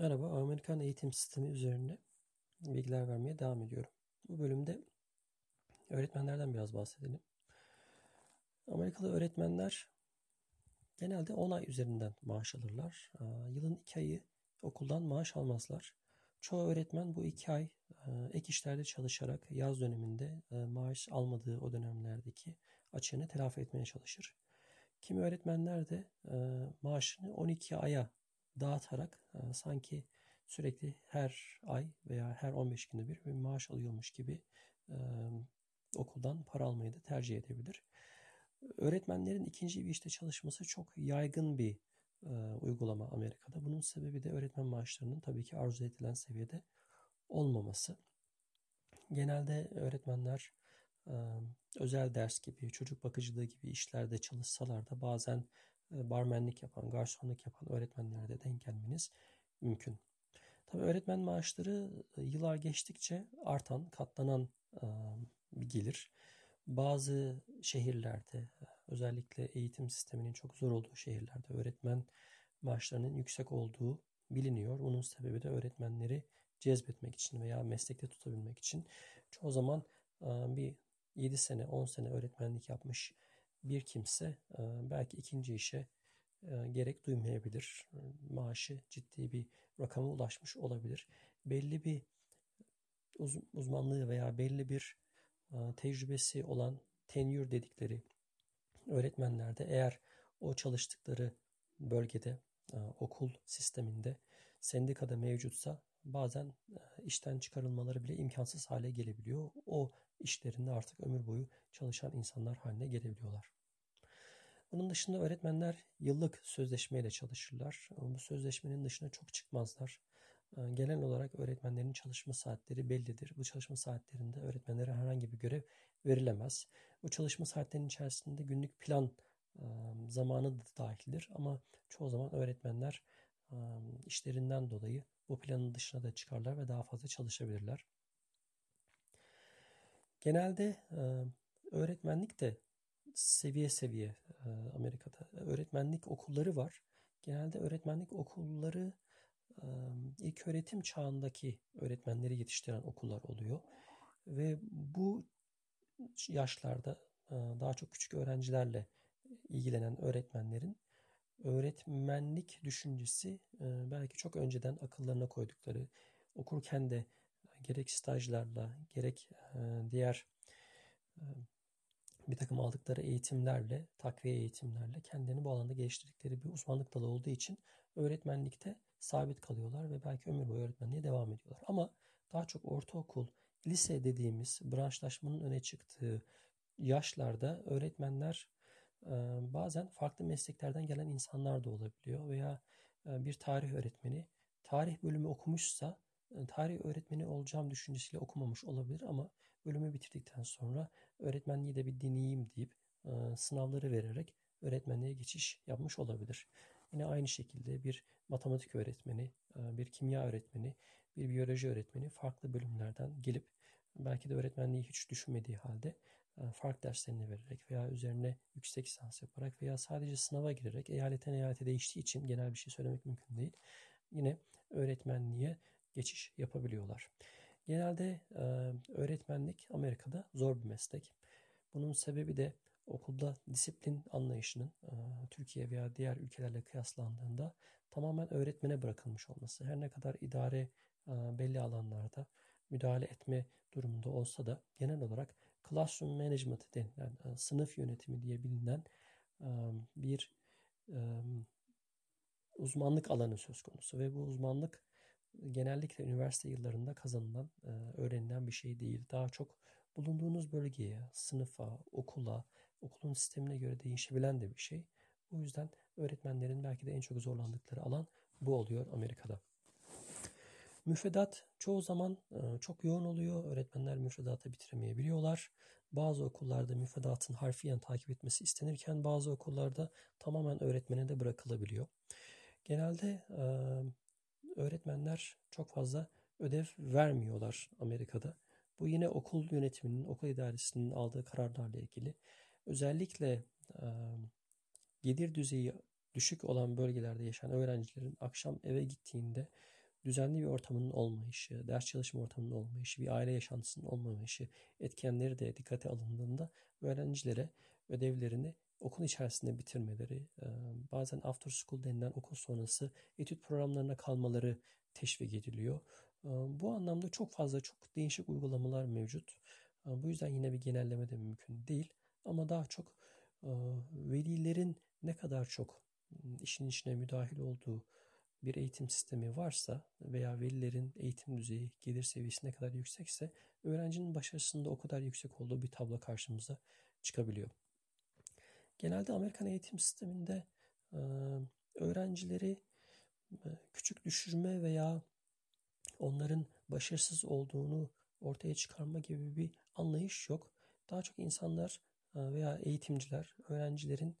Merhaba, Amerikan eğitim sistemi üzerine bilgiler vermeye devam ediyorum. Bu bölümde öğretmenlerden biraz bahsedelim. Amerikalı öğretmenler genelde 10 ay üzerinden maaş alırlar. Yılın 2 ayı okuldan maaş almazlar. Çoğu öğretmen bu 2 ay ek işlerde çalışarak yaz döneminde maaş almadığı o dönemlerdeki açığını telafi etmeye çalışır. Kimi öğretmenler de maaşını 12 aya dağıtarak e, sanki sürekli her ay veya her 15 günde bir bir maaş alıyormuş gibi e, okuldan para almayı da tercih edebilir. Öğretmenlerin ikinci bir işte çalışması çok yaygın bir e, uygulama Amerika'da. Bunun sebebi de öğretmen maaşlarının tabii ki arzu edilen seviyede olmaması. Genelde öğretmenler özel ders gibi, çocuk bakıcılığı gibi işlerde çalışsalar da bazen barmenlik yapan, garsonluk yapan öğretmenlere denk gelmeniz mümkün. Tabii öğretmen maaşları e, yıllar geçtikçe artan, katlanan e, bir gelir. Bazı şehirlerde özellikle eğitim sisteminin çok zor olduğu şehirlerde öğretmen maaşlarının yüksek olduğu biliniyor. Bunun sebebi de öğretmenleri cezbetmek için veya meslekte tutabilmek için. Çoğu zaman bir 7 sene 10 sene öğretmenlik yapmış bir kimse e, belki ikinci işe e, gerek duymayabilir. Maaşı ciddi bir rakama ulaşmış olabilir. Belli bir uzmanlığı veya belli bir e, tecrübesi olan tenure dedikleri öğretmenlerde eğer o çalıştıkları bölgede okul sisteminde sendikada mevcutsa bazen işten çıkarılmaları bile imkansız hale gelebiliyor. O işlerinde artık ömür boyu çalışan insanlar haline gelebiliyorlar. Bunun dışında öğretmenler yıllık sözleşmeyle çalışırlar. Bu sözleşmenin dışına çok çıkmazlar. Genel olarak öğretmenlerin çalışma saatleri bellidir. Bu çalışma saatlerinde öğretmenlere herhangi bir görev verilemez. Bu çalışma saatlerinin içerisinde günlük plan zamanı da dahildir. Ama çoğu zaman öğretmenler işlerinden dolayı bu planın dışına da çıkarlar ve daha fazla çalışabilirler. Genelde öğretmenlik de seviye seviye Amerika'da öğretmenlik okulları var. Genelde öğretmenlik okulları ilk öğretim çağındaki öğretmenleri yetiştiren okullar oluyor. Ve bu yaşlarda daha çok küçük öğrencilerle ilgilenen öğretmenlerin öğretmenlik düşüncesi belki çok önceden akıllarına koydukları, okurken de gerek stajlarla gerek diğer bir takım aldıkları eğitimlerle, takviye eğitimlerle kendini bu alanda geliştirdikleri bir uzmanlık dalı olduğu için öğretmenlikte sabit kalıyorlar ve belki ömür boyu öğretmenliğe devam ediyorlar. Ama daha çok ortaokul, lise dediğimiz branşlaşmanın öne çıktığı yaşlarda öğretmenler bazen farklı mesleklerden gelen insanlar da olabiliyor veya bir tarih öğretmeni tarih bölümü okumuşsa tarih öğretmeni olacağım düşüncesiyle okumamış olabilir ama bölümü bitirdikten sonra öğretmenliği de bir deneyeyim deyip sınavları vererek öğretmenliğe geçiş yapmış olabilir. Yine aynı şekilde bir matematik öğretmeni, bir kimya öğretmeni, bir biyoloji öğretmeni farklı bölümlerden gelip belki de öğretmenliği hiç düşünmediği halde fark derslerini vererek veya üzerine yüksek lisans yaparak veya sadece sınava girerek eyaletten eyalete değiştiği için genel bir şey söylemek mümkün değil. Yine öğretmenliğe geçiş yapabiliyorlar. Genelde e, öğretmenlik Amerika'da zor bir meslek. Bunun sebebi de okulda disiplin anlayışının e, Türkiye veya diğer ülkelerle kıyaslandığında tamamen öğretmene bırakılmış olması. Her ne kadar idare e, belli alanlarda müdahale etme durumunda olsa da genel olarak classroom management denilen e, sınıf yönetimi diye bilinen e, bir e, uzmanlık alanı söz konusu ve bu uzmanlık genellikle üniversite yıllarında kazanılan, öğrenilen bir şey değil. Daha çok bulunduğunuz bölgeye, sınıfa, okula, okulun sistemine göre değişebilen de bir şey. Bu yüzden öğretmenlerin belki de en çok zorlandıkları alan bu oluyor Amerika'da. Müfredat çoğu zaman çok yoğun oluyor. Öğretmenler müfredatı bitiremeyebiliyorlar. Bazı okullarda müfredatın harfiyen takip etmesi istenirken bazı okullarda tamamen öğretmene de bırakılabiliyor. Genelde öğretmenler çok fazla ödev vermiyorlar Amerika'da. Bu yine okul yönetiminin, okul idaresinin aldığı kararlarla ilgili. Özellikle gelir düzeyi düşük olan bölgelerde yaşayan öğrencilerin akşam eve gittiğinde düzenli bir ortamının olmayışı, ders çalışma ortamının olmayışı, bir aile yaşantısının olmamayışı etkenleri de dikkate alındığında öğrencilere ödevlerini okul içerisinde bitirmeleri, bazen after school denilen okul sonrası etüt programlarına kalmaları teşvik ediliyor. Bu anlamda çok fazla çok değişik uygulamalar mevcut. Bu yüzden yine bir genelleme de mümkün değil. Ama daha çok velilerin ne kadar çok işin içine müdahil olduğu bir eğitim sistemi varsa veya velilerin eğitim düzeyi, gelir seviyesi ne kadar yüksekse öğrencinin başarısında o kadar yüksek olduğu bir tablo karşımıza çıkabiliyor. Genelde Amerikan eğitim sisteminde öğrencileri küçük düşürme veya onların başarısız olduğunu ortaya çıkarma gibi bir anlayış yok. Daha çok insanlar veya eğitimciler öğrencilerin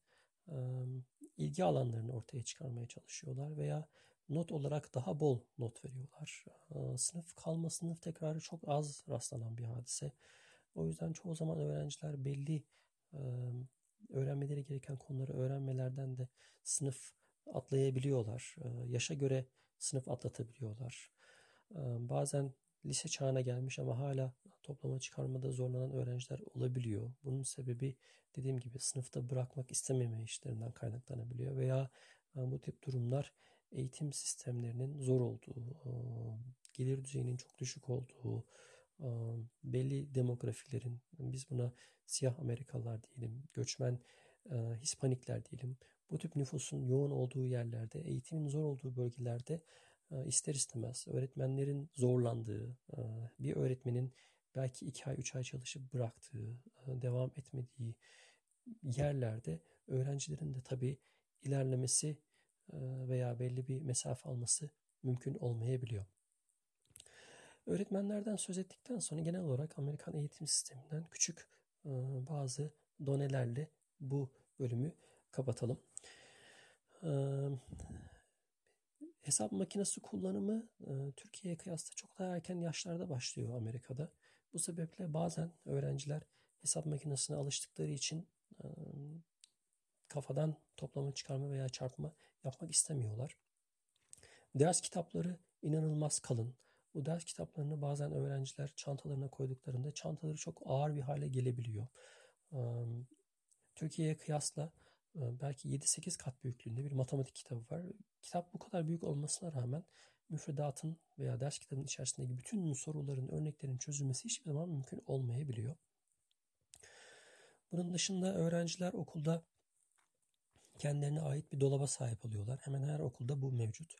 ilgi alanlarını ortaya çıkarmaya çalışıyorlar veya not olarak daha bol not veriyorlar. Sınıf kalma, sınıf tekrarı çok az rastlanan bir hadise. O yüzden çoğu zaman öğrenciler belli öğrenmeleri gereken konuları öğrenmelerden de sınıf atlayabiliyorlar. Yaşa göre sınıf atlatabiliyorlar. Bazen lise çağına gelmiş ama hala toplama çıkarmada zorlanan öğrenciler olabiliyor. Bunun sebebi dediğim gibi sınıfta bırakmak istememe işlerinden kaynaklanabiliyor veya bu tip durumlar eğitim sistemlerinin zor olduğu, gelir düzeyinin çok düşük olduğu, belli demografilerin, biz buna siyah Amerikalılar diyelim, göçmen Hispanikler diyelim, bu tip nüfusun yoğun olduğu yerlerde, eğitimin zor olduğu bölgelerde ister istemez öğretmenlerin zorlandığı, bir öğretmenin belki iki ay, üç ay çalışıp bıraktığı, devam etmediği yerlerde öğrencilerin de tabii ilerlemesi veya belli bir mesafe alması mümkün olmayabiliyor. Öğretmenlerden söz ettikten sonra genel olarak Amerikan eğitim sisteminden küçük bazı donelerle bu bölümü kapatalım. Hesap makinesi kullanımı Türkiye'ye kıyasla çok daha erken yaşlarda başlıyor Amerika'da. Bu sebeple bazen öğrenciler hesap makinesine alıştıkları için kafadan toplama, çıkarma veya çarpma yapmak istemiyorlar. Ders kitapları inanılmaz kalın. Bu ders kitaplarını bazen öğrenciler çantalarına koyduklarında çantaları çok ağır bir hale gelebiliyor. Türkiye'ye kıyasla belki 7-8 kat büyüklüğünde bir matematik kitabı var. Kitap bu kadar büyük olmasına rağmen müfredatın veya ders kitabının içerisindeki bütün soruların, örneklerin çözülmesi hiçbir zaman mümkün olmayabiliyor. Bunun dışında öğrenciler okulda kendilerine ait bir dolaba sahip oluyorlar. Hemen her okulda bu mevcut.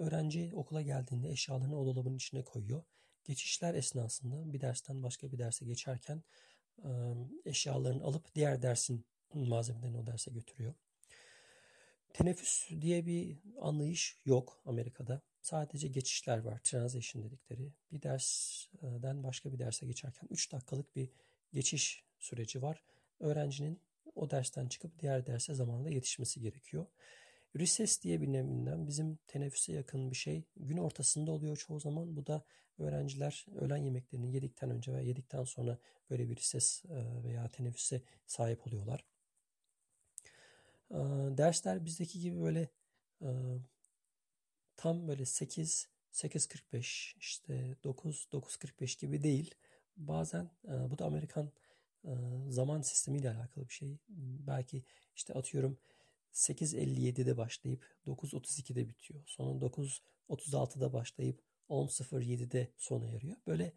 Öğrenci okula geldiğinde eşyalarını o dolabın içine koyuyor. Geçişler esnasında bir dersten başka bir derse geçerken eşyalarını alıp diğer dersin malzemelerini o derse götürüyor. Teneffüs diye bir anlayış yok Amerika'da. Sadece geçişler var. Transition dedikleri. Bir dersten başka bir derse geçerken 3 dakikalık bir geçiş süreci var. Öğrencinin o dersten çıkıp diğer derse zamanında yetişmesi gerekiyor. Recess diye bir neminden bizim teneffüse yakın bir şey. Gün ortasında oluyor çoğu zaman. Bu da öğrenciler öğlen yemeklerini yedikten önce veya yedikten sonra böyle bir recess veya teneffüse sahip oluyorlar. Dersler bizdeki gibi böyle tam böyle 8, 8.45 işte 9, 9.45 gibi değil. Bazen bu da Amerikan zaman sistemiyle alakalı bir şey. Belki işte atıyorum 8.57'de başlayıp 9.32'de bitiyor. Sonra 9.36'da başlayıp 10.07'de sona eriyor. Böyle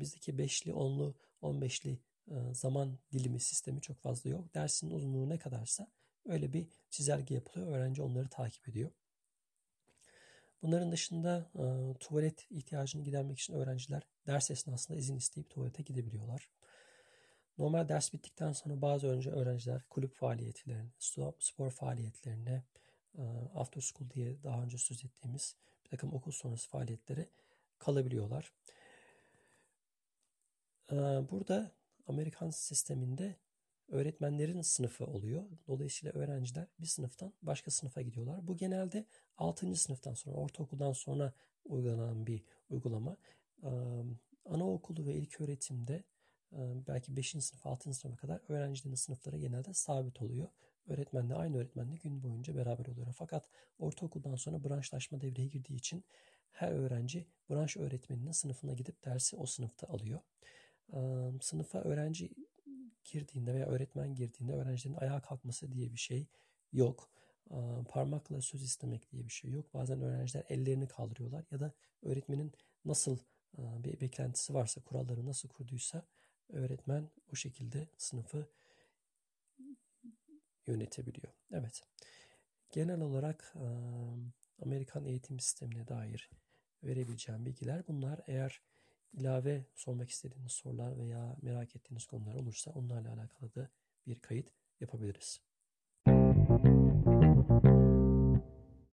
bizdeki 5'li, 10'lu, 15'li zaman dilimi sistemi çok fazla yok. Dersin uzunluğu ne kadarsa öyle bir çizelge yapılıyor. Öğrenci onları takip ediyor. Bunların dışında e, tuvalet ihtiyacını gidermek için öğrenciler ders esnasında izin isteyip tuvalete gidebiliyorlar. Normal ders bittikten sonra bazı önce öğrenciler kulüp faaliyetlerine, spor faaliyetlerine, after school diye daha önce söz ettiğimiz bir takım okul sonrası faaliyetlere kalabiliyorlar. Burada Amerikan sisteminde öğretmenlerin sınıfı oluyor. Dolayısıyla öğrenciler bir sınıftan başka sınıfa gidiyorlar. Bu genelde 6. sınıftan sonra, ortaokuldan sonra uygulanan bir uygulama. Anaokulu ve ilk öğretimde belki 5. sınıf, 6. sınıfa kadar öğrencilerin sınıfları genelde sabit oluyor. Öğretmenle aynı öğretmenle gün boyunca beraber oluyor. Fakat ortaokuldan sonra branşlaşma devreye girdiği için her öğrenci branş öğretmeninin sınıfına gidip dersi o sınıfta alıyor. Sınıfa öğrenci girdiğinde veya öğretmen girdiğinde öğrencilerin ayağa kalkması diye bir şey yok. Parmakla söz istemek diye bir şey yok. Bazen öğrenciler ellerini kaldırıyorlar ya da öğretmenin nasıl bir beklentisi varsa, kuralları nasıl kurduysa öğretmen o şekilde sınıfı yönetebiliyor. Evet. Genel olarak Amerikan eğitim sistemine dair verebileceğim bilgiler bunlar. Eğer ilave sormak istediğiniz sorular veya merak ettiğiniz konular olursa onlarla alakalı da bir kayıt yapabiliriz.